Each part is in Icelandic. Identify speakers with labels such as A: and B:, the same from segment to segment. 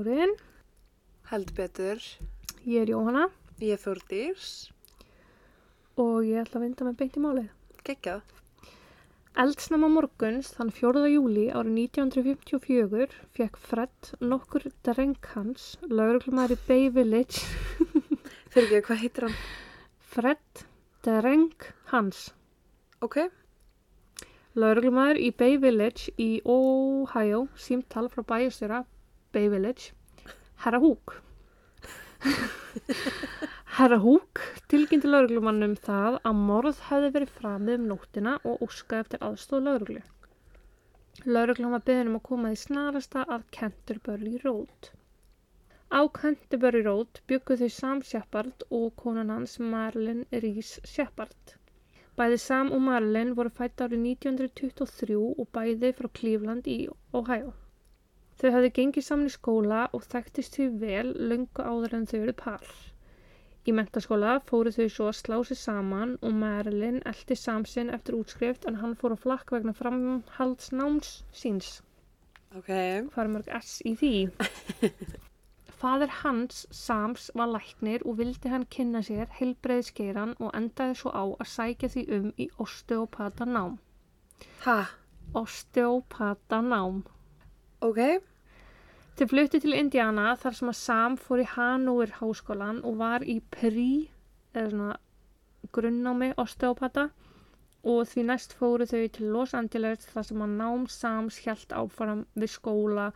A: Morðskurinn.
B: Held betur.
A: Ég er Jóhanna
B: Ég er Þórdís.
A: og ég ætla að vinda með beint í málið.
B: Gekkjað.
A: Eldsnama morguns þann 4. júli árið 1954 fekk Fred nokkur dreng hans, lauruglumæri Bay Village,
B: Fyrir ekki, hvað heitir hann?
A: Fred dreng hans,
B: Ok.
A: lauruglumæður í Bay Village í Ohio, símtal frá bæjastjóra Bay Village, Herra Húk. Herra Húk tilkynnti lauruglumannum það að morð hefði verið framið um nóttina og óskaði eftir aðstóð lauruglu. Lauruglan var beðin um að koma því snarasta að Canterbury Road. Á Canterbury Road byggu þau Sam Shepard og konan hans Marilyn Reese Shepard. Bæði Sam og Marilyn voru fætt árið 1923 og bæði frá Cleveland í Ohio. Þau hafði gengið saman í skóla og þekktist því vel löngu áður en þau eru par. Í mentaskóla fóru þau svo að slá sig saman og Marilyn eldi samsinn eftir útskrift en hann fór á flakk vegna framhaldsnáms síns.
B: Ok.
A: Hvað er mörg S í því? Fadir hans, Sams, var læknir og vildi hann kynna sér heilbreiðskeiran og endaði svo á að sækja því um í osteopata nám.
B: Ha?
A: Osteopata nám.
B: Ok.
A: Þau fluttu til Indiana þar sem að Sam fór í Hanover háskólan og var í prí, eða svona grunnnámi osteopata og því næst fóru þau til Los Angeles þar sem að nám Sams hjælt áfram við skóla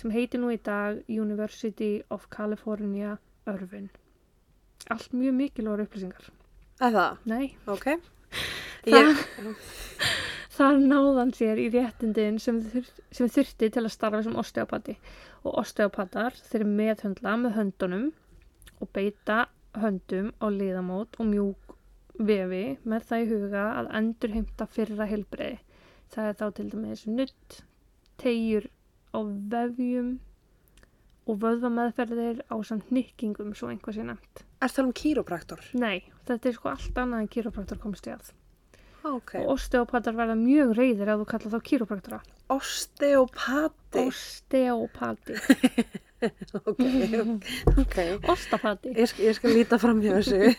A: sem heitir nú í dag University of California Irvine. Allt mjög mikilvægur upplýsingar.
B: Það?
A: Nei,
B: Ok. Ég,
A: þar náðan sér í réttindin sem, þur, sem þurfti til að starfa sem osteopati og osteopatar þeir meðhöndla með höndunum og beita höndum á liðamót og mjúk vefi með það í huga að endur heimta fyrra heilbreiði. Það er þá til dæmis nutt, tegjur á vefjum og vöðvameðferðir á samt nikkingum svo einhvað sé nefnt.
B: er það um kýrópraktor?
A: Nei, þetta er sko allt annað en kýrópraktor komst í að.
B: Ok.
A: Og osteopatar verða mjög reyðir ef þú kalla þá kýrópraktora.
B: Osteopati.
A: Osteopati.
B: ok. Ok.
A: Ostapati.
B: Ég ég skal líta fram hjá þessu.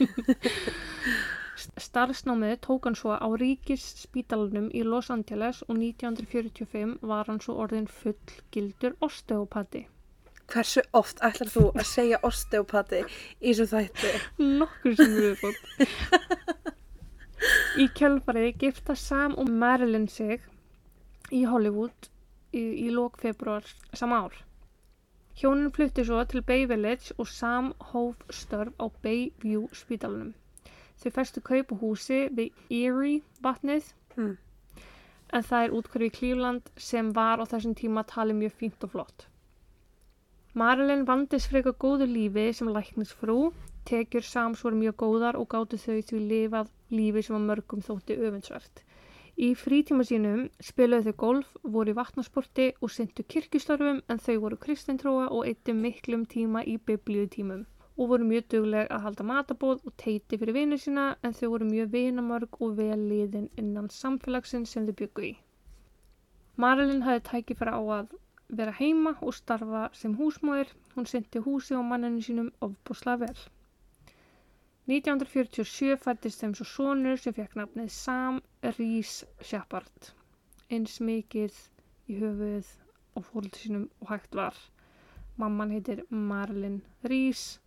A: Starfsnámið tók hann svo á ríkisspítalunum í Los Angeles og 1945 var hann svo orðin fullgildur osteopati.
B: Hversu oft ætlar þú að segja osteopati í svo þætti?
A: Nokkur sem við fótt. Í kjölfarið gifta Sam og Marilyn sig í Hollywood í, í lók februar sama ár. Hjónin flutti svo til Bay Village og Sam hóf störf á Bayview spítalunum. Þau festu kaup á húsi við Erie vatnið
B: Hmm.
A: en það er útkverfi í Cleveland sem var á þessum tíma talið mjög fínt og flott. Marilyn vandist frekar góðu lífi sem læknisfrú, tekjur Sams voru mjög góðar og gáttu þau því lifað lífi sem að mörgum þótti öfundsvert. Í frítíma sínum spilaðu þau golf, voru í vatnasporti og syndu kirkjustörfum en þau voru kristintrúa og eittu miklum tíma í biblíutímum og voru mjög dugleg að halda matabóð og teiti fyrir vinir sína en þau voru mjög vinamörg og vel liðin innan samfélagsins sem þau byggu í. Marilyn hafði tækifæra á að vera heima og starfa sem húsmóðir. Hún syndi húsi og manninu sínum ofbúslega vel. 1947 fættist þeim svo sonur sem fekk nafnið Sam Reese Shepard. Eins mikið í höfuð og fólk sínum og hægt var. Mamman heitir Marilyn Reese.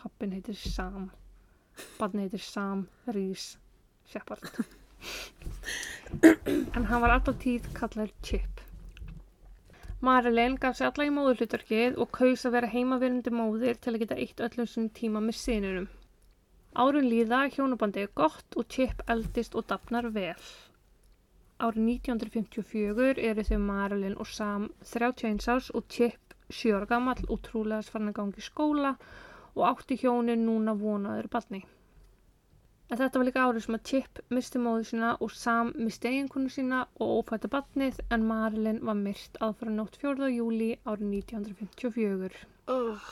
A: Pappin heitir Sam. Barni heitir Sam Reese Shepard. en hann var alltaf tíð kallar Chip. Marilyn gaf sér alla í móðurhlutverkið og kaus að vera heimavirandi móðir til að geta eitt öllum sem tíma með sinunum. Árun líða, hjónubandi er gott og Chip eldist og dafnar vel. Árið 1954 eru þau Marilyn og Sam 31 árs og Chip 7 ára gamall og trúlega svarn að gangi skóla og átti hjónin núna vonaður barni. En þetta var líka árið sem að Chip misti móðu sína og Sam misti eiginkonu sína og ófætti barnið en Marilyn var myrt aðfara nótt 4. júli árið 1954.
B: Oh.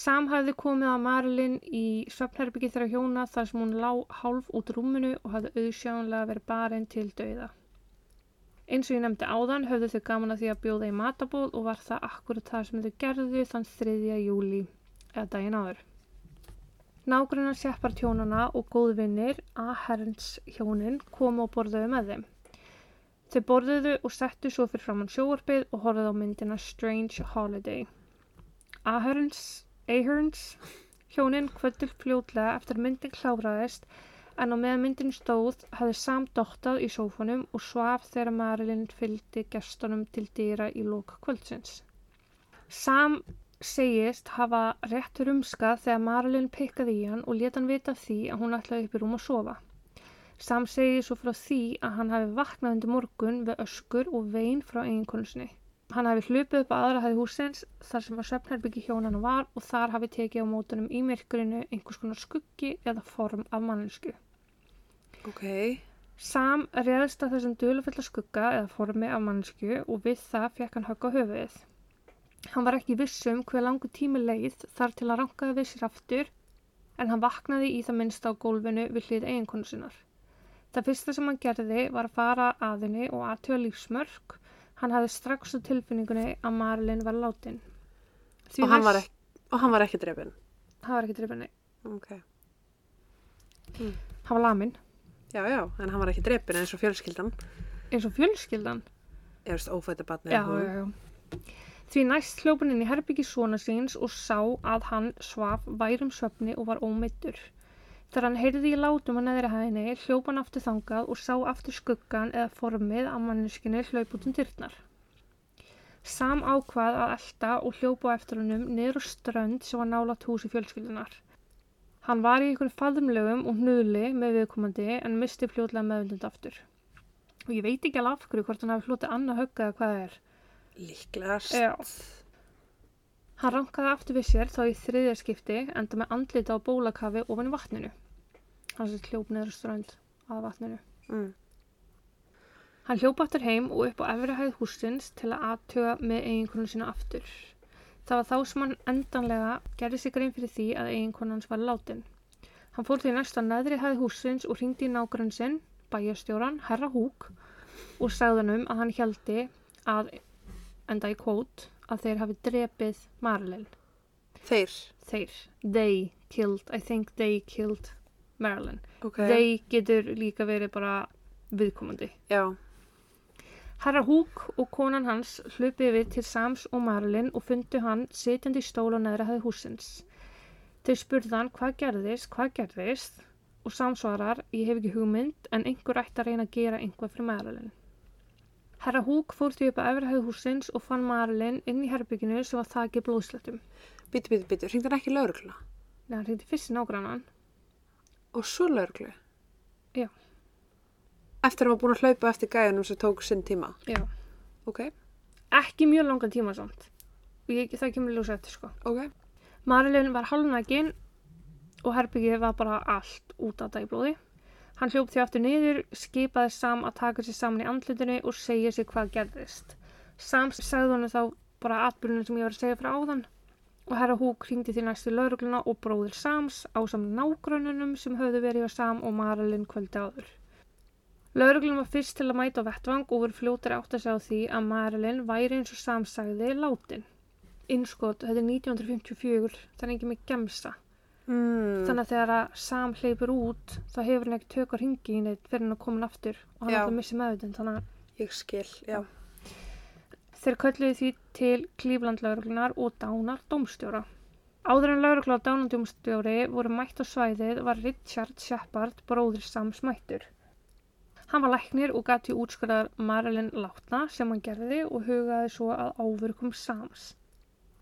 A: Sam hafði komið að Marilyn í svefnherbyggi þeirra hjóna þar sem hún lá hálf út rúminu og hafði auðsjáanlega verið barinn til dauða. Eins og ég nefndi áðan höfðu þau gaman að því að bjóða í matabóð og var það akkurat það sem þau gerðu þann 3. júli eða daginn áður. Nágrannar seppar tjónana og góðvinnir að herrns hjónin komu og borðuðu með þeim. Þau borðuðu og settu svo fyrir framann sjóarpið og horfðu á myndina Strange Holiday. Ahern's, Ahern's hjónin kvöldur fljótlega eftir að myndin kláraðist en á meðan myndin stóð hafði Sam dottað í sófanum og svaf þegar Marilyn fylgdi gestunum til dýra í lók kvöldsins. Sam segist hafa réttur umskað þegar Marilyn pikkaði í hann og leta hann vita því að hún ætlaði upp í rúm að sofa. Sam segir svo frá því að hann hafi vaknað undir morgun við öskur og vein frá eiginkonusni. Hann hafi hlupið upp að aðra hæði húsins þar sem að söfnherbyggi hjónana var og þar hafi tekið á mótunum í myrkurinu einhvers konar skuggi eða form af mannsku.
B: Ok.
A: Sam reðst að þessum dölufella skugga eða formi af mannsku og við það fekk hann högg á höfuðið. Hann var ekki vissum hver langu tími leið þar til að rankaði við sér aftur en hann vaknaði í það minnst á gólfinu við hlið eiginkonu sinnar. Það fyrsta sem hann gerði var að fara að henni og aðtöða lífsmörk. Hann hafði strax á tilfinningunni að Marilyn var látin. Því
B: Og hann, var hann var ekki drefin.
A: Hann var ekki drifinu.
B: Ok.
A: Hann var lamin.
B: Já, já, en hann var ekki drefin eins og fjölskyldan.
A: Eins og fjölskyldan.
B: Ég veist, ófættu batni.
A: Já, já, já. Því næst hljópan inn í herbyggi svona síns og sá að hann svaf værum svefni og var ómeittur. Þegar hann heyrði í látum að neðri hæðinni hljóp hann aftur þangað og sá aftur skuggan eða formið að manneskinu hlaup út um dyrnar. Sam ákvað að elda og hljópa á eftir hannum niður á strönd sem var nálat húsi fjölskyldunar. Hann var í einhverjum faðumlegum og hnuðli með viðkomandi en misti fljótlega meðvindund aftur. Og ég veit ekki alveg af hverju hvort hann hafi hlotið annað högga eða hvað það er.
B: Líklegast.
A: Já. Hann rankaði aftur við sér þá í þriðja skipti enda með andlita á bólakafi ofan í vatninu. Hann sér hljóp neður strönd að vatninu.
B: Mm.
A: Hann hljóp aftur heim og upp á efri hæð húsins til að aðtuga með eiginkonun sína aftur. Það var þá sem hann endanlega gerði sig grein fyrir því að eiginkonan hans var látin. Hann fór því næsta neðri hæð húsins og hringdi í nágrann sinn, bæjastjóran, herra Húk, og sagði hann um að hann hjaldi að, enda í kvót, að þeir hafi drepið Marilyn.
B: Þeir.
A: Þeir, they killed, I think they killed Marilyn.
B: Ok.
A: They getur líka verið bara viðkomandi.
B: Já.
A: Herra Húk og konan hans hlupi yfir til Sams og Marilyn og fundu hann sitjandi í stól á neðra hæði húsins. Þau spurði hann hvað gerðist, hvað gerðist og Sam svarar, ég hef ekki hugmynd en einhver ætti að reyna að gera einhvað fyrir Marilyn. Herra Húk fór því upp að efri hæði húsins og fann Marilyn inn í herbygginu sem var þakið blóðslettum.
B: Bítu, bítu, bítu. Hringdi hann ekki laurugluna?
A: Nei, hann reyndi fyrst í nágrannan.
B: Og svo lauruglu?
A: Já.
B: Eftir að var búin að hlaupa eftir gæjunum sem tók sinn tíma?
A: Já.
B: Ok.
A: Ekki mjög langan tíma samt. Og ég, það kemur ljósa eftir sko.
B: Ok.
A: Marilyn var hálfnægin og herbyggið var bara allt út að dæblóði. Hann hljóp því aftur niður, skipaði Sam að taka sér saman í andlutinu og segja sér hvað gerðist. Sam sagði hann þá bara atbyrjunum sem ég var að segja frá áðan og herra Húk hringdi því næstu laurugluna og bróðir Sams á saman nágrununum sem höfðu verið á Sam og Marilyn kvöldi áður. Lauruglun var fyrst til að mæta á vettvang og voru fljótari átt að segja á því að Marilyn væri eins og Sam sagði látin. Innskot, þetta er 1954, það er ekki með gemsa.
B: Mm.
A: Þannig að þegar að Sam hleypur út, þá hefur hann ekki tök á ringi í neitt fyrir hann að koma aftur og hann er alltaf missi meðutund. Þannig að
B: Ég skil, já.
A: Þeir kölluðu því til Cleveland lauruglunar og Dánar dómstjóra. Áður en laurugla og Dánar dómstjóri voru mætt á svæðið var Richard Shepard bróðir Sams mættur. Hann var læknir og gæti útskurðar Marilyn látna sem hann gerði og hugaði svo að ávirkum Sams.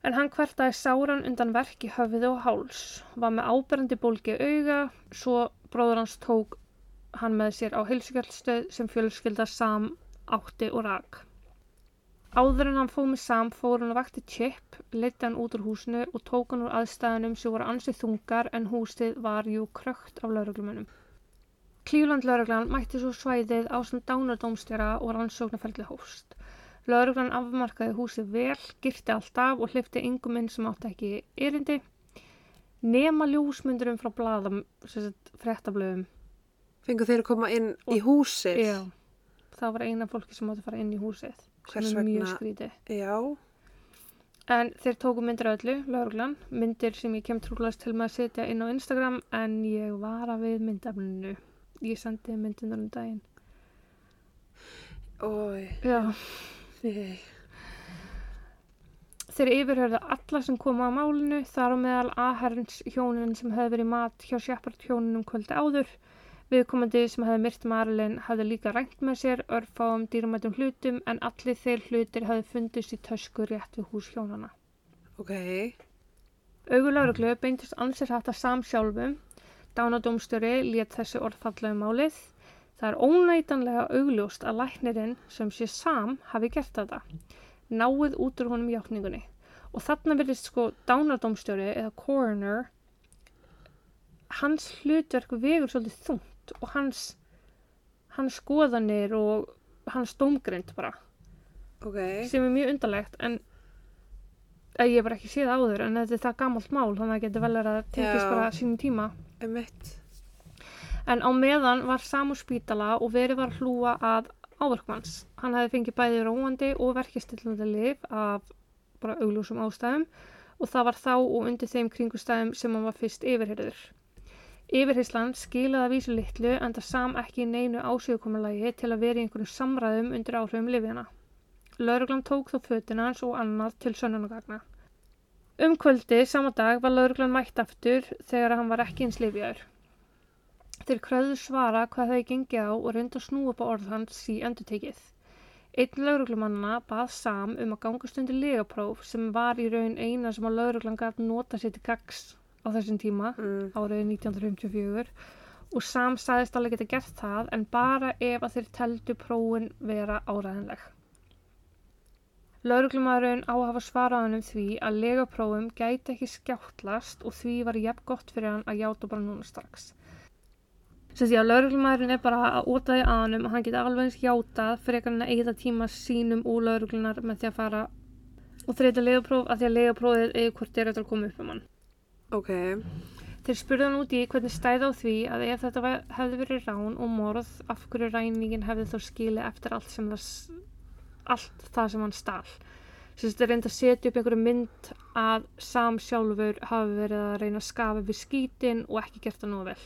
A: En hann hvertaði sáran undan verk í höfði og háls, var með áberandi bólgi auga, svo bróður hans tók hann með sér á heilsugjöldstöð sem fjölskylda Sam átti og rak. Áður en hann fóð með Sam fór hann að vakti Chip, leiti hann út úr húsinu og tók hann úr aðstæðunum sem voru ansið þungar en húsið var jú krökt af lauruglumunum. Cleveland lauruglan mætti svo svæðið á sem dánardómstjara og rannsóknarferðli hóst. Lauruglan afmarkaði húsið vel, girti allt af og hlifti yngum inn sem átti ekki erindi. Nema ljósmyndurum frá sagt, fréttablöðum.
B: Fengu þeir að koma inn í húsið?
A: Já. það var eina fólki sem átti að fara inn í húsið.
B: Hvers
A: er mjög
B: vegna?
A: skrítið.
B: Já,
A: En þeir tóku myndir af öllu, lauruglan, myndir sem ég kem trúlast til með að setja inn á Instagram en ég vara við myndafninu. Ég sendi myndunar um daginn.
B: ói,
A: Já.
B: nei,
A: Þeir yfirhörðu alla sem koma á málinu, þar á meðal aðherrns hjónin sem hefði verið mat hjá Shepard hjóninum kvöldi áður. Viðkomandi sem hefði myrt Marilyn hefði líka rænt með sér örfáum dýrmætum hlutum en allir þeir hlutir hefði fundist í tösku rétt við hús hjónana.
B: ok,
A: Augulauruglu beintist ansir hægt að samsjálfum. Dánadómstjóri lét þessi orð falla um málið. Það er ónætanlega augljóst að læknirinn sem sé sam hafi gert þetta. Náið út úr honum játningunni. Og þarna verðist sko dánadómstjóri eða coroner hans hlutverk vegur svolítið þungt og hans, hans skoðanir og hans dómgrind bara.
B: Ok,
A: sem er mjög undarlegt en ég hef bara ekki séð áður en þetta er það gamalt mál þannig að það getur vel verið að tekist
B: Já.
A: bara sínum tíma.
B: Emitt,
A: en á meðan var Sam á spítala og verið var hlúa að áverkmanns hann hefði fengið bæði róandi og verkistillandi lif af bara auglúsum ástæðum og það var þá og undir þeim kringustæðum sem hann var fyrst yfirheyrður Yfirheyslan skilaði að vísu litlu en það sam ekki í neinu ásögukomulagi til að vera í einhverjum samræðum undir áhrifum lifjana. Lauruglan tók þó fötin hans og annað til sönnunagagna. Um kvöldi sama dag var lauruglan mætt aftur þegar hann var ekki eins lifjaður. Þeir kröðu svara hvað þau gengið á og reyndu að snúa upp á orð hans í endurtekið. Einn lauruglumanna bað Sam um að gangast undir legapróf sem var í raun eina sem að lauruglan gæti nota sér til gags á þessum tíma
B: mm,
A: árið 1954 og Sam sagðist alveg geta gert það en bara ef að þeir teldu prófin vera áræðanleg. Lauruglumæðurinn á að hafa svarað hann um því að legaprófum gæti ekki skjáttlast og því var jafn gott fyrir hann að játa bara núna strax. Sess ég að lauruglumæðurinn er bara að óta því að hann og hann geti alveg eins játað fyrir hann að eigða tíma sínum úr lauruglunar með því að fara og þreita legapróf að því að legaprófið eða hvort er þetta að koma upp um hann.
B: Ok,
A: Þeir spurðu hann út í hvernig stæði á því að ef þetta ve- hefði verið rán og morð, af hverju ræningin hefði þó skilið eftir allt, sem það, allt það sem hann stál. Sérst, þeir reynda að setja upp einhverju mynd að Sam sjálfur hafi verið að reyna að skafa við skítin og ekki gert það nú vel.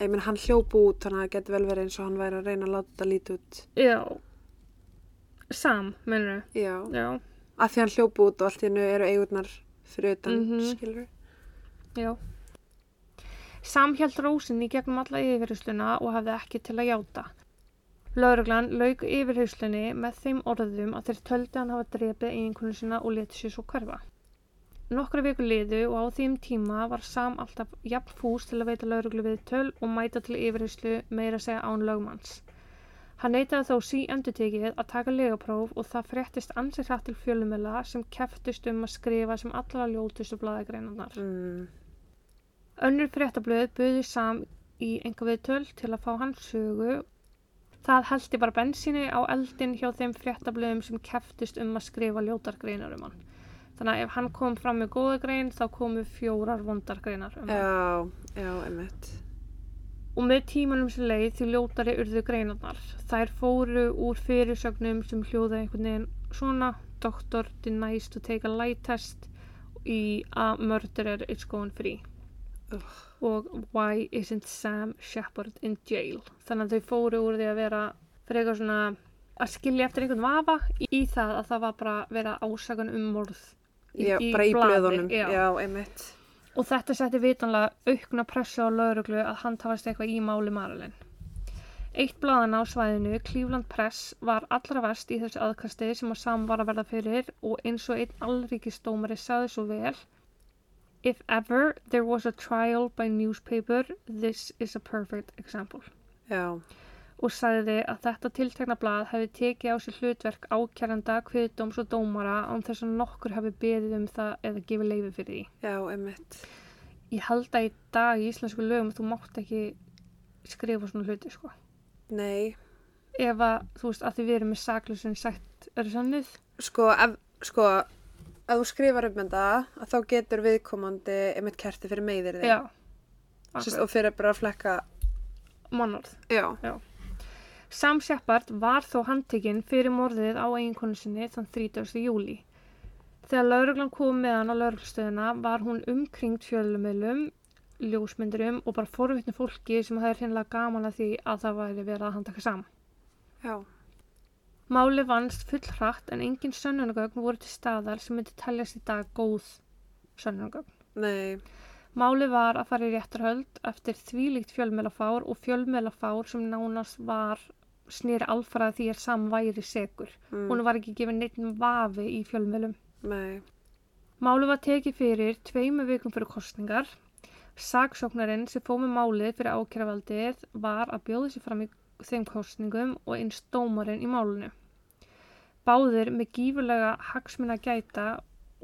B: ég minn hann hljóp út þannig að það getur vel verið eins og hann væri að reyna að láta þetta lítið út,
A: Já. Sam, mennur
B: já,
A: Já,
B: að því hann hljóp út og allt í hennu eru eigurnar fyrir utan,
A: Mhm.
B: skilur
A: já. Sam held rósin í gegnum alla yfirheysluna og hafði ekki til að játa. Lauruglan lauk yfirheyslunni með þeim orðum að þeir töldu hann hafa drepið eiginkonu sinna og leti sér svo hverfa. Nokkra viku liðu og á þeim tíma var Sam alltaf jafn fús til að veita lauruglu við töl og mæta til yfirheyslu meira segja án lögmanns. Hann neitaði þó sí endurtekið að taka legapróf og það fréttist ansið hratt til fjölumela sem keftust um að skrifa sem allra ljótustu blaðagreinarnar.
B: mm,
A: Önnur fréttablöð buðu Sam í enga viðtöl til að fá hans sögu. Það heldi bara bensíni á eldin hjá þeim fréttablöðum sem keftist um að skrifa ljótar greinar um hann. Þannig að ef hann kom fram með góða grein þá komu fjórar vondar greinar um hann.
B: já, já, emitt
A: Og með tímanum sem leið því ljótari urðu greinarnar. Þær fóru úr fyrirsögnum sem hljóða einhvern veginn svona Doctor denies to take a lie test í A murderer is going free. Og Why isn't Sam Shepard in jail? Þannig að þau fóru úr því að vera fyrir eitthvað svona að skilja eftir einhvern vafa í, í það að það var bara vera ásakan um morð í,
B: já, í blöðunum,
A: já.
B: já,
A: og þetta setti vitanlega aukna pressu á lauruglu að hann tafast eitthvað í máli Marilyn. Eitt blaðana á svæðinu, Cleveland Press, var allra verst í þessu aðkasti sem að Sam var að verða fyrir og eins og einn allríkistómari sagði svo vel If ever there was a trial by newspaper, this is a perfect example.
B: já,
A: Og sagði að þetta tiltekna blað hefði tekið á sig hlutverk ákjæranda, kviðdóms og dómara án þess að nokkur hefði beðið um það eða gefið leiði fyrir því.
B: já, emitt
A: Ég held að í dag í íslensku lögum þú mátt ekki skrifa svona hluti, sko.
B: nei,
A: Ef að, þú veist, að því við erum með saklusin sagt er sannið.
B: sko, ef, sko ef þú skrifar um þetta að þá getur viðkomandi emitt kerti fyrir meiðir þig
A: Já.
B: Sist, og fyrir bara að flekka
A: Mannorð.
B: já,
A: Sam Shepard var þó handtekinn fyrir morðið á eiginkonu sinni þann 30. júli. Þegar lauruglan kom með hann á lauruglustöðuna var hún umkringt fjölumilum, ljósmyndurum og bara forvittni fólki sem hefði hreinlega gaman að því að það væri verið að handtaka Sam.
B: Já.
A: Máli vannst full hratt en engin sönnunagögn voru til staðar sem myndi teljast í dag góð sönnunagögn.
B: Nei.
A: Máli var að fara í réttarhöld eftir þvílíkt fjölmjölafár og fjölmjölafár sem nánast var snýri alfaraði því að Sam væri segur.
B: Mm.
A: Hún var ekki gefið neitt vafi í fjölmjölum.
B: Nei.
A: Máli var tekið fyrir tveimu vikum fyrir kostningar. Saksóknarinn sem fóð með málið fyrir ákjæravaldið var að bjóða sér fram í þeim kostningum og eins dómarinn í málunu. Báðir með gífurlega hagsmuna gæta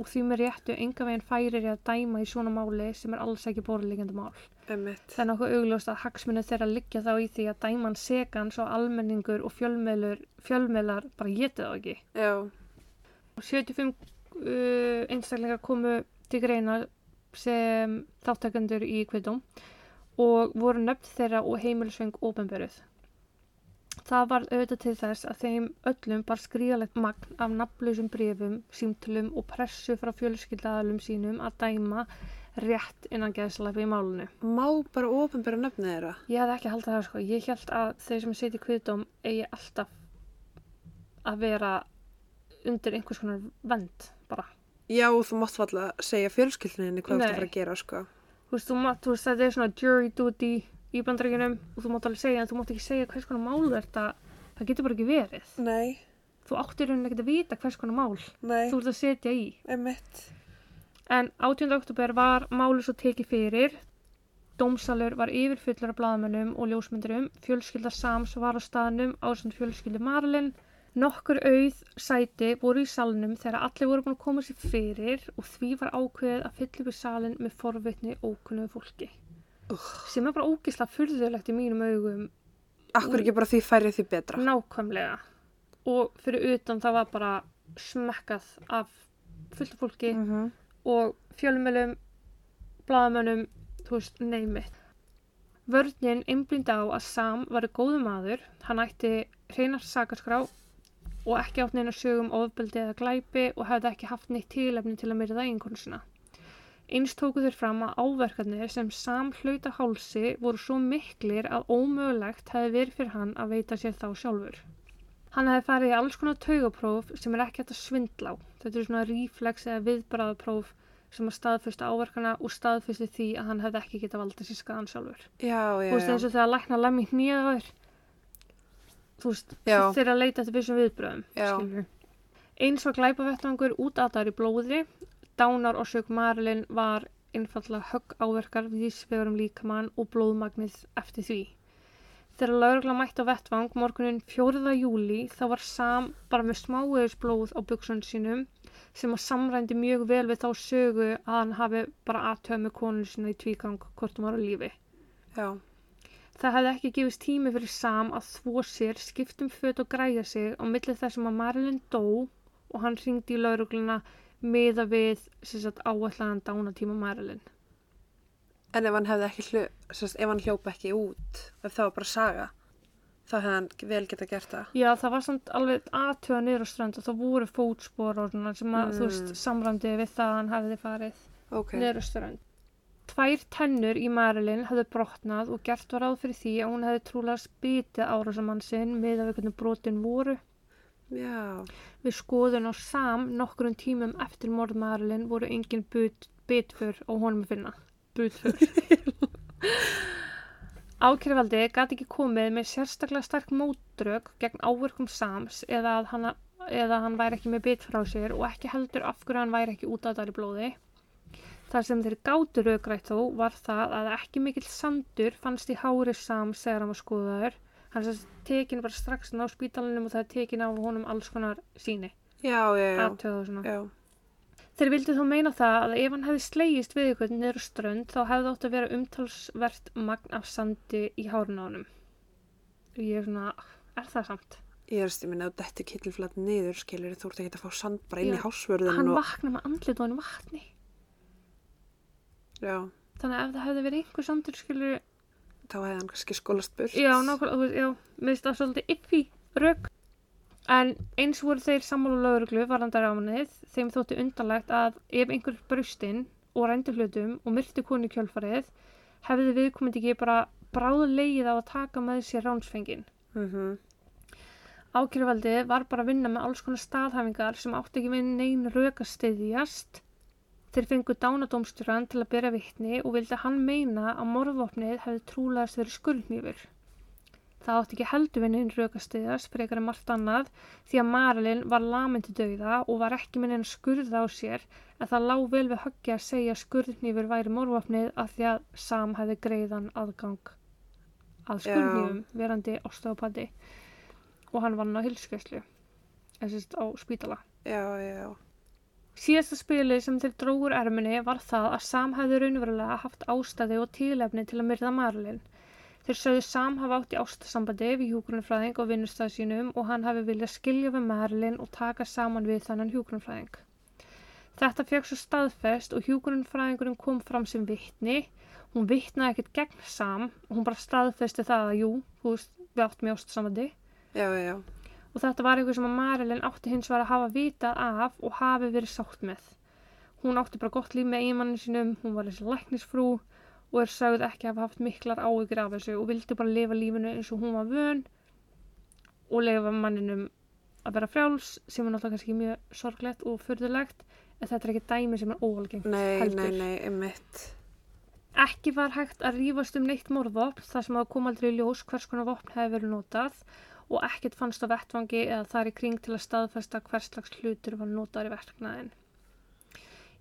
A: og því með réttu enga veginn færir í að dæma í svona máli sem er alls ekki borðlegjandi mál.
B: Emmitt.
A: Það er nokkuð augljóst að hagsmunu þeirra liggja þá í því að dæman segan svo almenningur og fjölmeilar bara getið þá ekki.
B: Já.
A: 75 uh, einstaklingar komu til greina sem þáttakendur í kvitum og voru nöfn þeirra og heimilisveng ofinberuð. Það var auðvitað til þess að þeim öllum bar skrýðalegt magn af nafnlausum brefum, símtölum og pressu frá fjölskyldaðalum sínum að dæma rétt innan geðslafi í málunu.
B: Má bara ofinbæra nöfnið þeirra?
A: Ég hefði ekki haldið það sko. Ég held að þeir sem siti í kvitum eigi alltaf að vera undir einhvers konar vend bara.
B: Já, þú mátt falla að segja fjölskyldinni hvað þú
A: Nei.
B: að fara að gera, sko.
A: Þú veist, þú mátt, þú veist, þetta er svona jury duty í bandaríkunum og þú mátt alveg segja en þú mátt ekki segja hvers konar mál þetta, það getur bara ekki verið.
B: Nei.
A: Þú áttir rauninni ekki að vita hvers konar mál
B: Nei.
A: þú ert að setja í.
B: Emmitt.
A: En 18. oktober var máli svo tekið fyrir. Dómsalur var yfirfullur af blaðamönnum og ljósmyndurum. Fjölskylda Sams var á staðnum á svona fjölskyldu Marlin. Nokkur auð sæti voru í salnum þegar allir voru búin að koma sér fyrir og því var ákveðið að fylla upp í salin með forvitni ókunnugu fólki. Sem er bara ógislega furðulegt í mínum augum
B: Akkur ekki bara því færri því betra.
A: nákvæmlega. Og fyrir utan það var bara smekkað af fullt af fólki
B: Mm -hmm.
A: og fjölmjölum, blaðamönnum, þú veist, neymið. Vörninn einblindi á að Sam var góðu maður, hann ætti hreinar sakarskrá og ekki átt neina sögum ofbeldi eða glæpi og hefði ekki haft neitt tilefni til að myrða eiginkonsuna. Eins tóku þeir fram að áverkarnir sem Sam hlauta hálsi voru svo miklir að ómögulegt hefði verið fyrir hann að veita sér þá sjálfur. Hann hefði farið í alls konar taugapróf sem er ekki hægt að svindla á. Þetta er svona reflex eða viðbræðapróf sem að staðfesta áverkana og staðfesti því að hann hefði ekki getað valdið sér skadan sjálfur.
B: Já, já,
A: Þú veist eins og þegar lækna lemmi á þér. Þú veist, þeir eru að leita eftir vissum viðbröðum.
B: Já.
A: skilurðu. Eins og glæpavettvangur útataður í blóði, dánar og sög Marilyn var einfallega högg áverkar vísvegurum líkamann og blóðmagnið eftir því. Þegar laurugla mætti á vettvang morgunin 4. júli þá var Sam bara með smáeðis blóð á buksunum sínum sem að samrændi mjög vel við þá sögu að hann hafi bara aðtöð með konun sína í tvígang hvort hún var á lífi.
B: Já.
A: Það hefði ekki gefist tími fyrir Sam að þvó sér, skiptum föt og græja sig á milli þessum að Marilyn dó og hann ringdi í laurugluna miða við áætlaðan dánatíma Marilyn.
B: En ef hann hefði ekki sérst, ef hann hljópa ekki út, ef það var bara saga, þá hefði hann vel geta gert það.
A: Já, það var samt alveg aðtöða niður á strönd og það voru fótspor og svona sem að, þú veist,
B: Mm.
A: samræmdi við það að hann hefði farið
B: Ok.
A: niður á strönd. Tvær tennur í Marilyn hefðu brotnað og gert var ráð fyrir því að hún hefði trúlega spitið árásamann sinn með að við hvernig brotin voru.
B: Já.
A: Við skoðun á Sam nokkrum tímum eftir morð Marilyn voru engin but, bitfur á honum að finna. Butfur. Ákjörvaldi gæti ekki komið með sérstaklega sterk mótrök gegn áverkum Sams eða að hann, eða hann væri ekki með bitfur á sér og ekki heldur af hverju hann væri ekki út á þar í blóði. Það sem þeir gátu raugrætt þó var það að ekki mikill sandur fannst í hári Sams þegar hann var skoðaður. Hann sem tekin bara strax á spítalinum og það er tekin af honum alls konar síni
B: Já, já, já.
A: Þeir vildi þó meina það að ef hann hefði slegist við ykkur á strönd þá hefði átt að vera umtalsvert magn af sandi í hárun á honum. Og ég er svona, er það samt?
B: Ég er stið minna að þetta kittilflat niður, skilur, þú ert ekki að fá sand bara inn í hásvörðun
A: Hann
B: og...
A: vakna með andlit og hann vatni.
B: Já.
A: Þannig að ef það hefði verið einhver sandur skilur
B: þá hefði hann kannski skólast burt.
A: Já, nákvæmlega, já, mér finnst það svolítið ippi rauk. En eins voru þeir sammála lögreglu varandar ámanið, þeim þótti undanlegt að ef einhver brustinn og rændi hlutum og myrti konu kjölfarið, hefði viðkomandi ekki bara bráðulegið á að taka með sér ránsfengin.
B: Mm
A: Ákjörvaldi var bara að vinna með alls konar staðhæfingar sem átti ekki með neyn rauk að styðjast. Þeir fengu dánadómstjóran til að byrja vittni og vildi hann meina að morðvopnið hefði trúlegast verið skurðnýfur. Það átti ekki heldur við neyn rauk að styðjast frekar en margt annað því að Marilyn var lamin til dauða og var ekki með neyn skurða á sér en það lág vel við höggi að segja skurðnýfur væri morðvopnið af því að Sam hefði greiðan aðgang að skurðnýfum verandi ástofapatti og hann vann á hilskeslu þessist á spítala.
B: Já, já.
A: Síðasta spilið sem þeir drógur erminni var það að Sam hefði raunverulega haft ástæði og tílefni til að myrða Marilyn. Þeir sögðu Sam hafa átt í ástasambandi við hjúgrunafræðing og vinnustæð sínum og hann hafi viljað skilja við Marilyn og taka saman við þannan hjúgrunafræðing. Þetta fekk svo staðfest og hjúgrunafræðingurinn kom fram sem vittni. Hún vittnaði ekkert gegn Sam og hún bara staðfesti það að jú, þú veist, við áttum í ástasambandi
B: Já, já.
A: Og þetta var eitthvað sem að Marilyn átti hins vegar að hafa vitað af og hafi verið sátt með. Hún átti bara gott líf með eiginmannin sínum, hún var þessi læknisfrú og er sagð ekki að hafa haft miklar áhyggjur af þessu og vildi bara lifa lífinu eins og hún var vön og lifa manninum að vera frjáls sem er náttúrulega kannski mjög sorglegt og fyrðulegt en þetta er ekki dæmi sem er óalgengt
B: Nei,
A: heldur.
B: nei, nei, einmitt.
A: Ekki var hægt að rífast um neitt morðvopn þar sem það kom aldrei í ljós hvers konar vopn hefði verið notað og ekkert fannst á vettvangi eða þar í kring til að staðfesta hvers slags hlutur var notaður í verknæðin.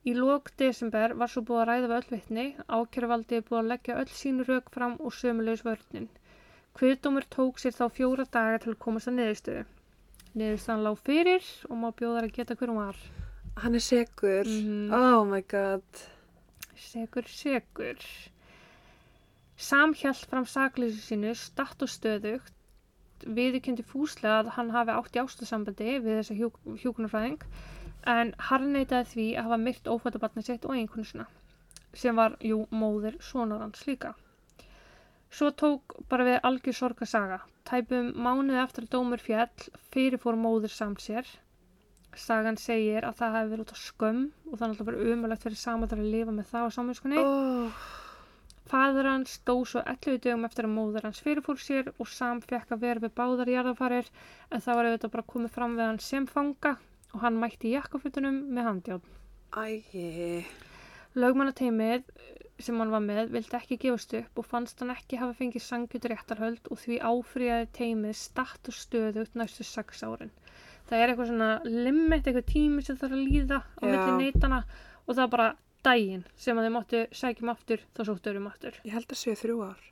A: Í lók desember var svo búið að ræða við öll vitni, ákjörvaldi búið að leggja öll sínu rauk fram og sömulegs vörnin. Kviðdómur tók sér þá fjóra daga til að komast að niðurstöðu. Niðurstaðan lág fyrir og má bjóðar að geta hverjum var.
B: Hann er segur.
A: Mhm.
B: Oh my god.
A: Segur, segur. Sam hjælt fram sakleysu sínu statt og stöðugt viðurkendi fúslega að hann hafi átt í ástasambandi við þessa hjú, hjúkunarfræðing en hann neitaði því að hafa myrt ófættabatni sitt og einhvern svona sem var, jú, móðir sonar hans líka. Svo tók bara við algjör sorgasaga. Tæpum mánuði eftir að dómur fjall fyrirfór móðir samt sér. Sagan segir að það hefði verið út á skömm og það er alltaf bara umöðlegt fyrir samadar að lifa með það á saminskunni.
B: Oh,
A: Fadur hans dó svo 11 dögum eftir að móður hans fyrirfór sér og Sam fekk að vera við báðar jarðafarir en það var auðvitað bara komið fram við hann sem fanga og hann mætti jakkafutunum með handjárn.
B: ægi.
A: Lögmannateimið sem hann var með vildi ekki gefast upp og fannst hann ekki hafa fengið sangjut réttarhöld og því áfríðaði teimið statt og stöðugt næstu sex árin. Það er eitthvað svona limit, eitthvað tími sem þarf að líða á milli neitana og það er bara daginn sem að þeir máttu sækjum aftur þá sóttu um aftur.
B: Ég held að séu þrjú ár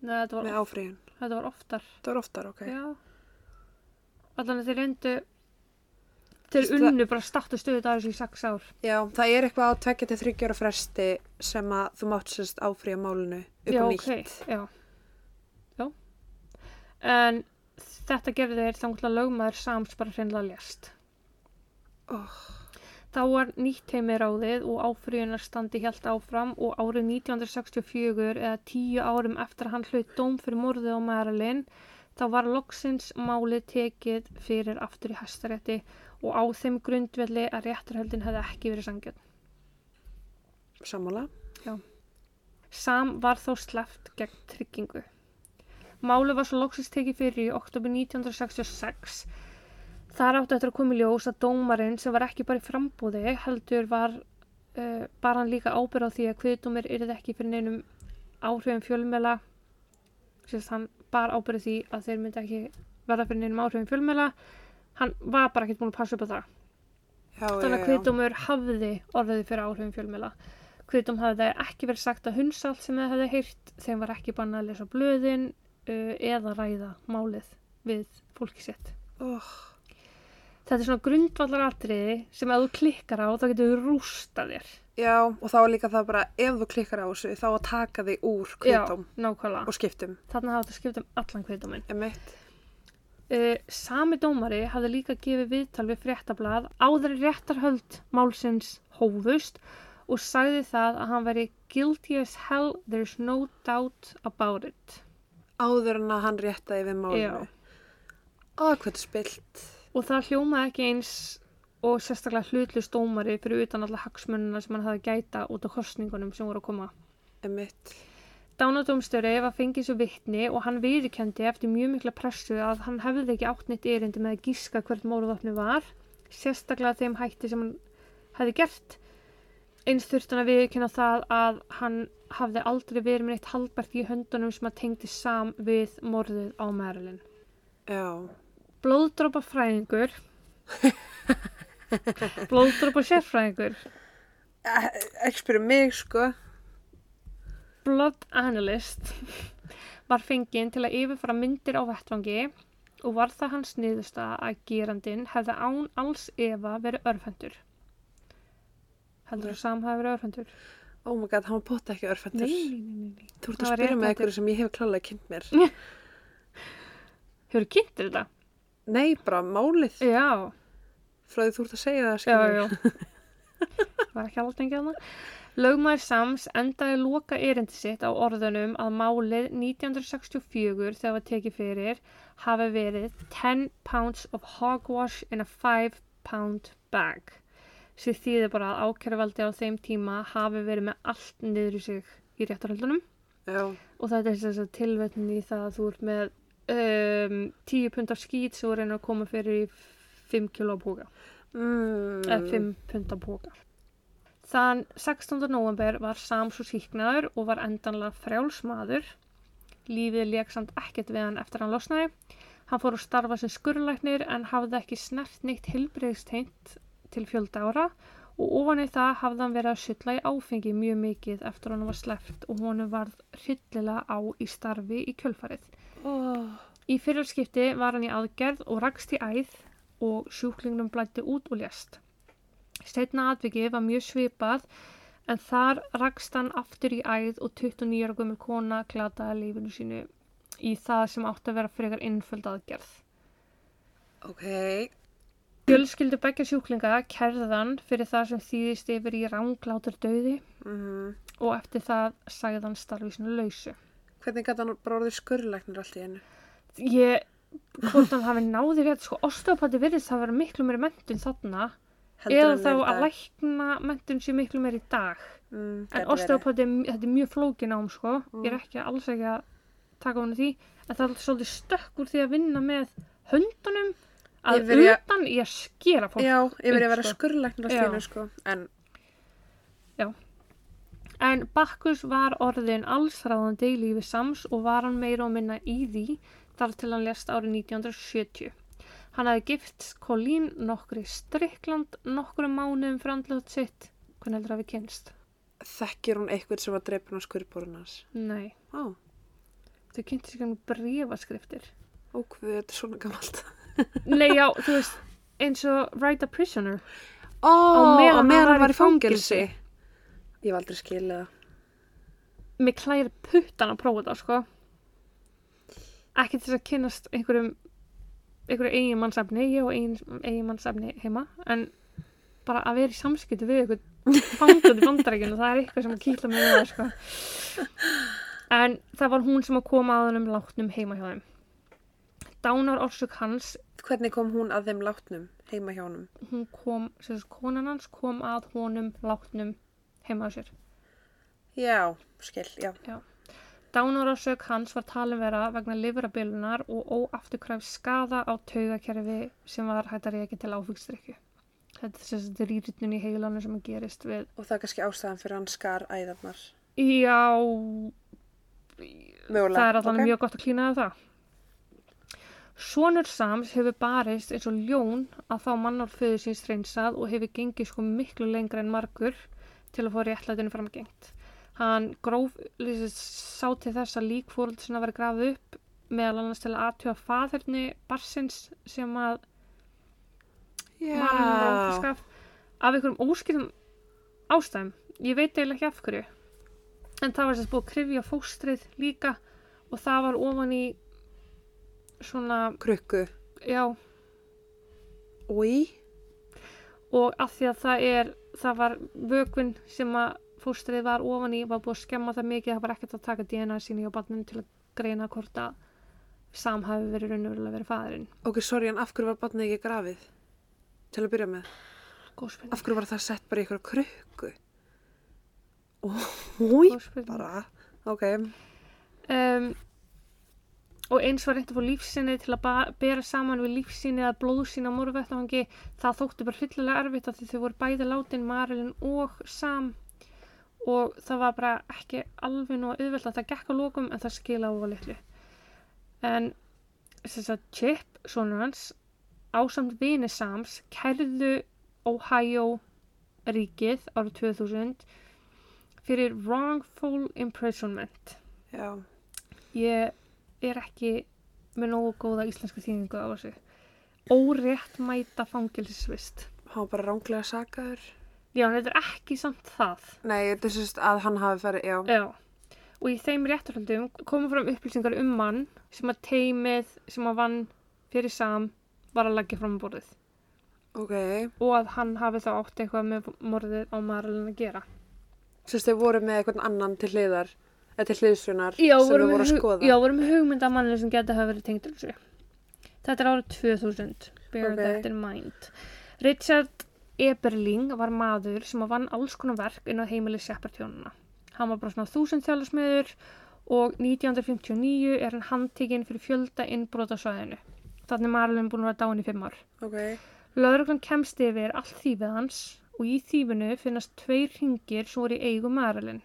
A: Nei, þetta, var,
B: með áfríðun.
A: þetta var oftar.
B: Það var oftar, ok.
A: Já. Allan þeir reyndu, þeir
B: Veist það-
A: unnu bara statt og að þessu í sex ár.
B: Já, það er eitthvað á tvekja til þryggjára fresti sem að þú mátt sérst áfríða málinu upp á
A: ok,
B: nýtt.
A: já. Já. En þetta gerði þeir þá að lögmaður Sams bara hreinlega lést.
B: Oh,
A: Þá var nýtt heimi ráðið og áfrýjunarstandi hjælt áfram og árið 1964 eða tíu árum eftir að hann hlaut dóm fyrir morðið á Marilyn þá var loksins málið tekið fyrir aftur í hæstarétti og á þeim grundvelli að réttarhöldin hefði ekki verið sangjöld.
B: sammála.
A: Sam var þó sleppt gegn tryggingu. Málið var svo loksins tekið fyrir í oktober 1966. Þar áttu eftir að koma í ljós að dómarinn sem var ekki bara í frambúði heldur var uh, bara hann líka ábyrð á því að kviðdómir yrði ekki fyrir neinum áhrifum fjölmela sérst hann bara ábyrð því að þeir myndi ekki verða fyrir neinum áhrifum fjölmela hann var bara ekkert búin að passa upp á það.
B: Já,
A: þannig að kviðdómur hafði orðið fyrir áhrifum fjölmjöla. Kviðdóm hafði ekki verið sagt að hunsa allt sem það hefði heyrt, þeim var ekki bannað að lesa blöðin uh, eða ræða málið við fólki sitt.
B: Oh,
A: Þetta er svona grundvallar atriði sem að þú klikkar á þá getur þú rústa þér.
B: já, og þá er líka það bara, ef þú klikkar á þessu, þá að taka þig úr
A: nákvæmlega.
B: og skiptum.
A: Þannig hafa þetta skipt um allan.
B: Emitt.
A: Uh, sami dómari hafði líka gefið viðtal við fréttablað áður réttarhöld málsins hófust og sagði það að hann veri guilty as hell, there's no doubt about it.
B: Áður en að hann réttaði við málinu. Ó, hvað er spilt.
A: Og það hljómaði ekki eins og sérstaklega hlutlust dómari fyrir utan alla hagsmununa sem hann hafði gæta út á kostningunum sem voru að koma.
B: Emitt.
A: Dánadómstöri var fengið svo vittni og hann viðikendi eftir mjög mikla pressu að hann hefði ekki átt neitt erindi með að gíska hvert mórðvapni var, sérstaklega þeim hætti sem hann hefði gert. Eins þurfti hann að viðkynna það að hann hafði aldrei verið með neitt haldbært í höndunum sem að tengdi sam við morðið á Marilyn.
B: Já.
A: Blóðdrópa fræðingur, blóðdrópa sérfræðingur,
B: Eh, Ekki spyrja mig, sko.
A: blood analyst var fenginn til að yfirfara myndir á vettvangi og var það hans niðursta að gerandin hefði án alls efa verið örfendur. Heldur þú Sam hafi verið örfendur?
B: Oh my god, hann var potta ekki örfendur.
A: Nei, nei, nei, nei.
B: Þú ert að spyrja
A: eftir.
B: einhverju sem ég hef klálega kynnt mér.
A: Hefur þú kynntir þetta?
B: Nei, bara málið.
A: Já,
B: Frá því þú ert að segja það,
A: já,
B: skilur.
A: já. Var ekki alveg engið hana. Lögmaður Sams endaði loka erindi sitt á orðunum að málið 1964 þegar var tekið fyrir hafi verið 10 pounds of hogwash in a 5 pound bag sem þýðir bara að ákæruvaldi á þeim tíma hafi verið með allt niður í sig í réttarhöldunum
B: Já.
A: og þetta er þess að tilvetnin í það að þú ert með um, 10 pund af skít sem reynir að koma fyrir í 5 kilo póka
B: Mm.
A: eða 5 pund af póka Þann 16. november var Sam svo síknaður og var endanlega frjálsmaður Lífið leik samt ekkert við hann eftir hann losnaði Hann fór að starfa sem skurlæknir en hafði ekki snert neitt hilbreyðsteint til fjölda ára og ofan í það hafði hann verið að sulla í áfengi mjög mikið eftir hann var sleppt og honum varð hryllilega á í starfi í kjölfarið.
B: Oh.
A: Í fyrirskipti var hann í aðgerð og rakst í æð og sjúklingnum blætti út og lést. Steitna atvikið var mjög svipað en þar rakst hann aftur í æð og 29 ára gömur kona glataði lífinu sínu í það sem átti að vera frekar innföld aðgerð.
B: Ok.
A: Fjölskyldu begja sjúklinga kærðan fyrir það sem þýðist yfir í ránglátur döði
B: Mm.
A: og eftir það sagði hann starfi sínu lausu.
B: Hvernig gæti hann bara orðið skurrlæknir allt í einu?
A: Ég, hvort hann hafi náði rétt, sko, osteopati virðist það vera miklu meiri mentun þarna
B: Heldur
A: eða þá að lækna mentun sé miklu meiri í dag.
B: Mm,
A: En osteopati, þetta er mjög flókin ám, sko.
B: Mm.
A: Ég er ekki alls ekki að taka hann því. En það er svolítið stökk úr því að vinna með höndunum að
B: að-
A: utan í að skera fólk.
B: Já, ég verið að vera
A: sko.
B: skurrlæknir allt í
A: Já.
B: einu, sko. En,
A: En Bakkus var orðin allsráðandi í lífi Sams og var hann meira og minna í því þar til hann lést árið 1970. Hann hafði gift Colleen nokkri Strickland nokkru mánuðum fyrir andlut sitt. Hvernig heldur það við kynst?
B: þekkir hún eitthvað sem var dreipin á skurrborun hans?
A: Nei,
B: Ó,
A: þau kynnti sig um brefaskriftir.
B: ó, hvað þetta er svona gammalt.
A: Nei, já, þú veist, eins og Write a Prisoner.
B: Ó, á
A: hann
B: meðan hann var
A: í
B: í fangelsi. Ég hef aldrei skilið það.
A: Mér klæri puttan að prófa það, sko. Ekki til þess að kynnast einhverjum, einhverju eiginmannsefni, ég og eigin, eiginmannsefni heima, en bara að vera í samskipti við einhvern fangandi bandarækjun og það er eitthvað sem að kýtla mig við sko. En það var hún sem að koma að hennum látnum heima hjá þeim. Dánar orsök hans,
B: Hvernig kom hún að þeim látnum heima hjá honum?
A: hún kom, þess konan hans kom að honum látnum heima á sér.
B: Já, skil, já.
A: Dánarorsök hans var talin vera vegna livrabilunar og óafturkræf skada á taugakerfi sem var hægt að reyka til áfengstrykju. Þetta er sem sagt rýrutnun í heilanum sem gerist við.
B: Og það er kannski ástæðan fyrir hann skar æðarnar.
A: Já,
B: Mögulega.
A: það er alltaf
B: ok.
A: mjög gott að klína það. Sónur Sams hefur barist eins og ljón að fá mannálföðu síns reynsað og hefur gengið sko miklu lengra en margur til að fá réttlætinu framgengt. Hann gróf, sá til þess að lík fóröld sinna verið grafið upp meðal annars til að aðtjóða faðurni barsins sem að
B: Já.
A: var hann ráðskaf af einhverjum óskilum ástæðum. Ég veit eiginlega ekki af hverju. En það var að búið að krifja fóstrið líka og það var ofan í svona,
B: Krukku.
A: já,
B: Úi.
A: Og af því að það er það var vökvinn sem að fóstrið var ofan í var búið að skemma það mikið það var ekkert að taka DNA síni á barninu til að greina hvort að Sam hafi verið raunverulega verið fæðurinn
B: Ok, sorry, en af hverju var barnið ekki grafið? Til að byrja með.
A: góð spurning,
B: Af hverju var það sett bara í ykkur krukku?
A: Spurning.
B: bara, ok.
A: um, og eins var reynd að fá lífsinni til að bera saman við lífsinni eða blóðsýni á morðvettvangi. Það þótti bara fyllilega erfitt af því þau voru bæði látin Marilyn og Sam. Og það var bara ekki alveg nú að það gekk á lókum en það skila á að litlu. En þess að Chip, sonur hans ásamt vini Sams kærðu Ohio ríkið árið 2000 fyrir wrongful imprisonment.
B: Já,
A: ég er ekki með nógu góða íslenska þýðingu á þessu. Órétt mæta fangilsvist
B: hann var bara ránglega sakaður.
A: já, en þetta er ekki samt það.
B: Nei, þetta er sérst að hann hafi farið, já.
A: já, og í þeim rétturhaldum komum fram upplýsingar um mann sem að teimið sem að vann fyrir sam var að leggja fram borðið.
B: Ok,
A: og að hann hafi þá átt eitthvað með morðið á Marilyn að gera.
B: Sérst þau voru með eitthvað annan til hliðar, eða til hliðsjónar sem
A: vorum
B: þau voru að
A: við
B: skoða.
A: já, vorum með hugmynd af manninu sem geta hafa verið tengdur þessu þetta er árið 2000 bear
B: Ok.
A: that in mind. Richard Eberling var maður sem vann alls konar verk inn á heimili Shepard-hjónuna hann var bara svona þúsundþjálasmiður og 1959 er hann handtekinn fyrir fjölda innbrot á svæðinu. Þannig er Marilyn búin að vera dáin í fimm ár.
B: Ok,
A: Lögreglan kemst yfir allt þýfið hans og í þýfinu finnast tveir ringir sem voru í eigu Marilyn.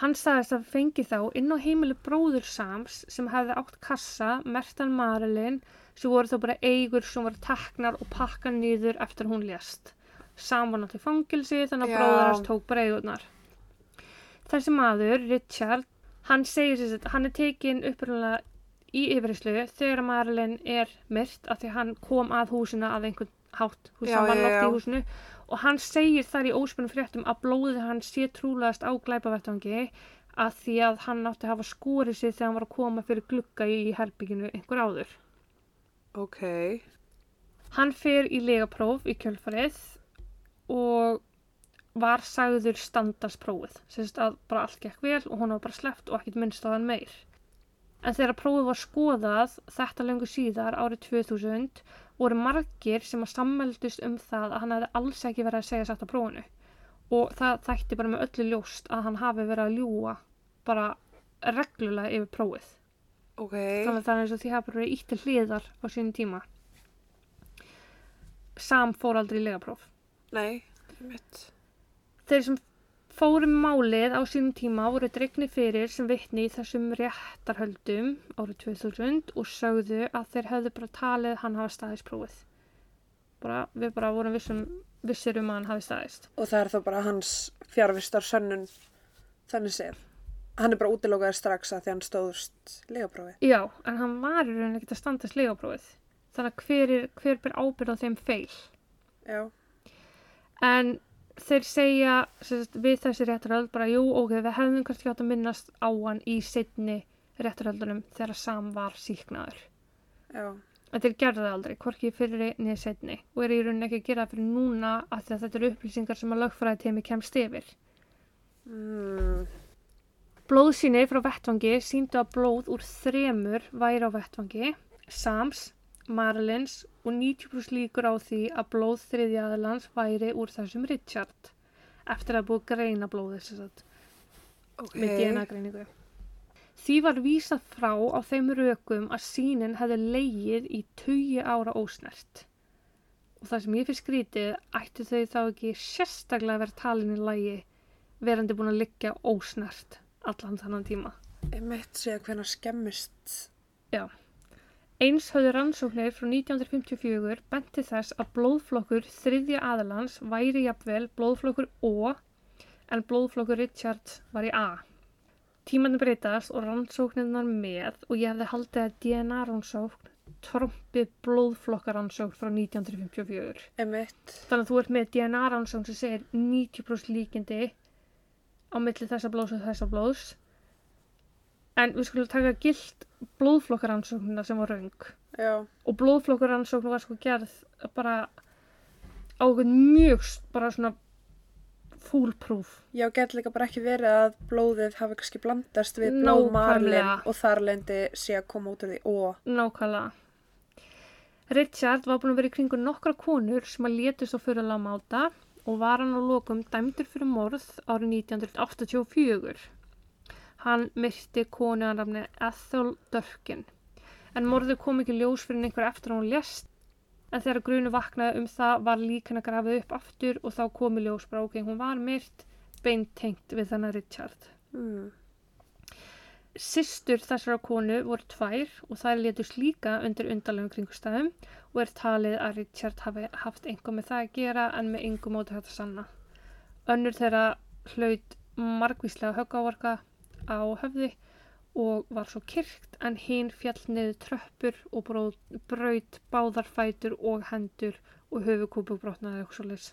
A: Hann sagðist að fengi þá inn á heimili bróður Sams sem hefði átt kassa, mertan Marilyn, sem voru þá bara eigur sem voru teknar og pakkar niður eftir hún lést. Sam var náttúrulega fangilsi þannig að bróður hans tók bara eigurnar. Þessi maður, Richard, hann segir sér að hann er tekin upprunlega í yfirheyslu þegar Marilyn er myrt af því hann kom að húsina að einhvern hátt,
B: já,
A: loft
B: já.
A: í húsinu og hann segir þar í óspennum fréttum að blóðið hann sé trúlegast á glæpavettvangi að því að hann átti að hafa skorið sig þegar hann var að koma fyrir glugga í herbygginu einhver áður.
B: ok,
A: Hann fer í legapróf í kjölfarið og var sagður standarsprófið, sérst að bara allt gekk vel og hún var bara sleppt og ekkert minnst á hann meir. En þegar prófið var skoðað þetta lengur síðar árið 2000 voru margir sem að sammeldust um það að hann hefði alls ekki verið að segja satt á prófinu. Og það þætti bara með öllu ljóst að hann hafi verið að ljúa bara reglulega yfir prófið.
B: Ok,
A: þannig að það er eins og því bara verið ítt til hliðar á sínum tíma. Sam fór aldrei í legapróf.
B: Nei, mitt.
A: þeir sem fórum málið á sínum tíma voru dregni fyrir sem vitni í þessum réttarhöldum árið 2000 og sögðu að þeir hefðu bara talið hann hafa staðist prófið. Bara, við bara vorum vissum, vissir um að hann hafi staðist.
B: Og það er þá bara hans fjárvistar sönnun, þannig séð. Hann er bara útilokaður strax að því hann stóðust legaprófi.
A: já, en hann var í rauninni ekkert að standast legaprófið þannig að hver, er, hver ber ábyrð á þeim feil
B: Já,
A: En þeir segja sagt, við þessi réttarhöld bara jú, ok, við hefðum kannski átt að minnast á hann í setni réttarhöldunum þegar Sam var síknaður.
B: já,
A: En þeir gerðu það aldrei, hvorki fyrir niður setni og er í rauninni ekki að gera fyrir núna að þetta eru upplýsingar sem að lögfræði teimi kemst yfir.
B: mm,
A: Blóðsýni frá vettvangi síndu að blóð úr þremur væri á vettvangi, Sams, Marilyns og 90% líkur á því að blóð þriðja aðalans væri úr þessum Richard eftir að búið greina blóðið sem sagt,
B: ok.
A: með DNA greiningu. Því var vísað frá á þeim rökum að sínin hefði leigið í 20 ára ósnert. Og það sem ég fyrir skrítið ættu þau þá ekki sérstaklega að vera talin í lægi verandi búin að liggja ósnert allan þannan tíma.
B: Ég mitt að hvenær skemmist.
A: Eins höfðu rannsóknir frá 1954 benti þess að blóðflokkur þriðja aðalans væri jafnvel blóðflokkur O en blóðflokkur Richard var í A. Tímanu breytast og rannsóknirnar með og ég hefði haldið að DNA rannsókn trompi blóðflokkaransókn frá 1954.
B: Ég mitt.
A: Þannig að þú ert með DNA rannsókn sem segir 90% líkindi á milli þessa blóðs og þessa blóðs. En við skulum taka gilt blóðflokkaransóknina sem var raung
B: Já,
A: og blóðflokkaransókn var sko gerð bara á einhvern mjög bara svona foolproof.
B: Já, getur líka bara ekki verið að blóðið hafi kannski blandast við blóð
A: Nákvæmlega.
B: Marlin og þar lendi sé að koma út úr því og
A: nákvæmlega. Richard var búin að vera í kringu nokkra konur sem að létust á fyrirlega máta og var hann á lokum dæmdur fyrir morð árið 1984 hann myrti konu hann rafni Ethel Durkin en morðið kom ekki ljós fyrir einhver eftir að hún lést en þegar grunu vaknaði um það var líkan að grafið upp aftur og þá kom í ljós bara ok, hún var myrt beintengt við þennan Richard
B: mm.
A: Systur þessara konu voru tvær og þær létust líka undir undarlegum kringustæðum og er talið að Richard hafi haft einhver með það að gera en með einhver móti hægt að sanna. Önnur þeirra hlaut margvíslega höggávarka á höfði og var svo kyrkt en hinn fjall niður tröppur og braut báðar fætur og hendur og höfukúpu brotnaði og svo leys.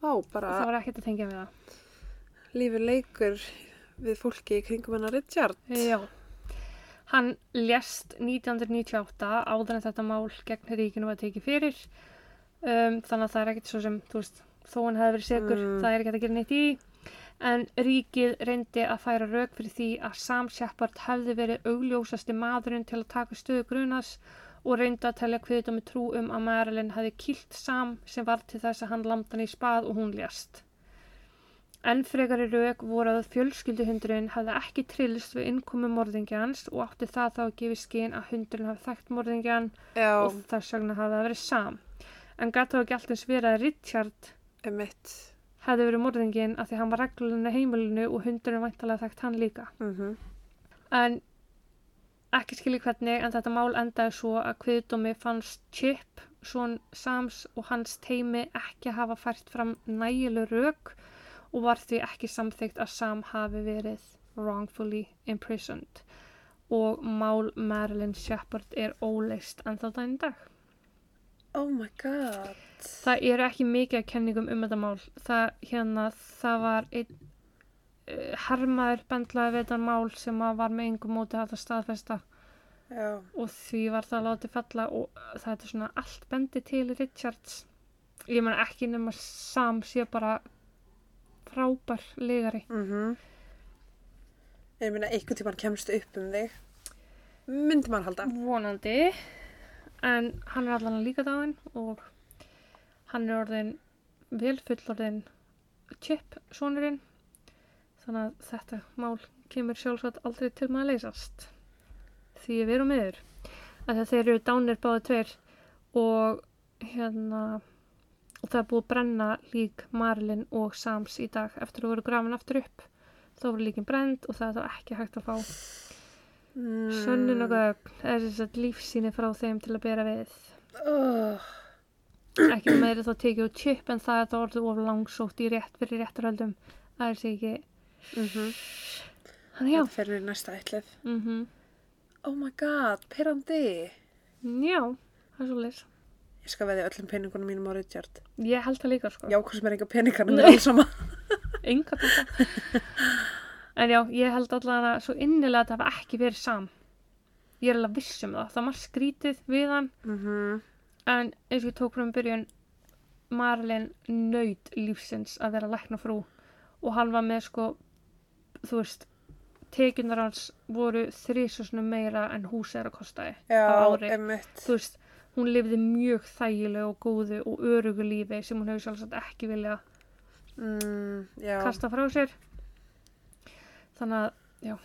B: Á, bara
A: Það var ekkert að tengja við það.
B: lífið leikur við fólki í kringum hennar Richard.
A: Já. Hann lést 1998 áður en þetta mál gegn ríkinu var tekið fyrir. Um, þannig að það er ekkert svo sem, þú veist, þó hann hefði verið segur,
B: Mm.
A: það er ekkert að gera neitt í. En ríkið reyndi að færa rauk fyrir því að Sam Shepard hefði verið augljósasti maðurinn til að taka stöðu grunas og reyndi að telja kviðdómi með trú um að Marilyn hefði kilt Sam sem var til þess að hann lamdi hann í spað og hún lést. Enn frekari rauk voru að fjölskylduhundurinn hefði ekki trillist við innkomi morðingjans og átti það þá að gefa í skinn að hundurinn hafi þekkt morðingjan
B: Já,
A: og þess vegna hafi það verið Sam. En gæti þá ekki alltaf að Richard
B: emitt.
A: Hefði verið morðingin af því hann var reglunni heimilinu og hundurinn væntalega þekkt hann líka.
B: Mm
A: En ekki skilji hvernig en þetta mál endaði svo að kviðdómi fannst Chip, svon Sams og hans teimi ekki hafa fært fram nægileg rauk og var því ekki samþygt að Sam hafi verið wrongfully imprisoned og mál Marilyn Shepard er óleist en þá í dag.
B: Oh my god.
A: Það eru ekki mikið að kenningum um þetta mál. Það, hérna, það var einn uh, hermaður bendlaði við þetta mál sem var með yngum móti að staðfesta
B: Já,
A: og því var það látið falla og það er svona allt bendi til Richards. Ég menn ekki nema Sam sé bara frábær legari.
B: mhm. Ég meina, einhvern tímann kemst upp um þig. Myndi maður halda.
A: Vonandi. En hann er allan líka dáinn og hann er orðin vel fullorðin chip sonurinn. Þannig að þetta mál kemur sjálfsagt aldrei til maður að leysast. Því við erum miður. Þegar þeir eru dánir báði tveir og hérna og það er búið að brenna lík Marilyn og Sams í dag eftir að voru grafin aftur upp. Þá voru líkin brend og það er þá ekki hægt að fá
B: Mm.
A: Sönnun og gögn er þess að lífsýni frá þeim til að bera við.
B: Oh.
A: Ekki með þeirri þá tekið út chip en það er það orðið of langsótt í rétt fyrir réttarhöldum. Það er sér ekki.
B: Mm
A: Þannig já.
B: Þetta fer við næsta ætlið.
A: Mm
B: Oh my god, perandi.
A: Já, það er svo leys.
B: Ég skal veðja öllum peningunum mínum á Richard.
A: Ég held það líka sko.
B: Já, hvað sem er enga sama.
A: Enga þetta. en já, ég held allavega svo innilega að það hafa ekki verið sam. Ég er alveg viss um það. Það var skrítið við hann
B: Mm
A: en eins og ég tók frá um byrjun Marlin nöyt lífsins að vera læknafrú og hann var með sko þú veist tekjunar hans voru þrísusnum meira en hús er að ári
B: emitt.
A: þú veist, hún lifði mjög þægileg og góðu og örugu lífi sem hún hefur sjálfsagt ekki vilja
B: Mm,
A: kasta frá sér þannig að, já.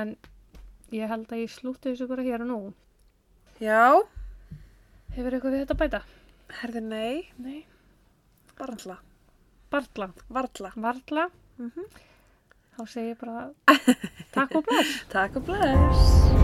A: En ég held að ég slúti þessu bara hér og nú.
B: Já,
A: hefur eitthvað við þetta bæta?
B: herði nei,
A: Nei,
B: varla.
A: Barla
B: Varla.
A: Varla.
B: Mm
A: þá segi ég bara takk og bless.
B: Takk og bless.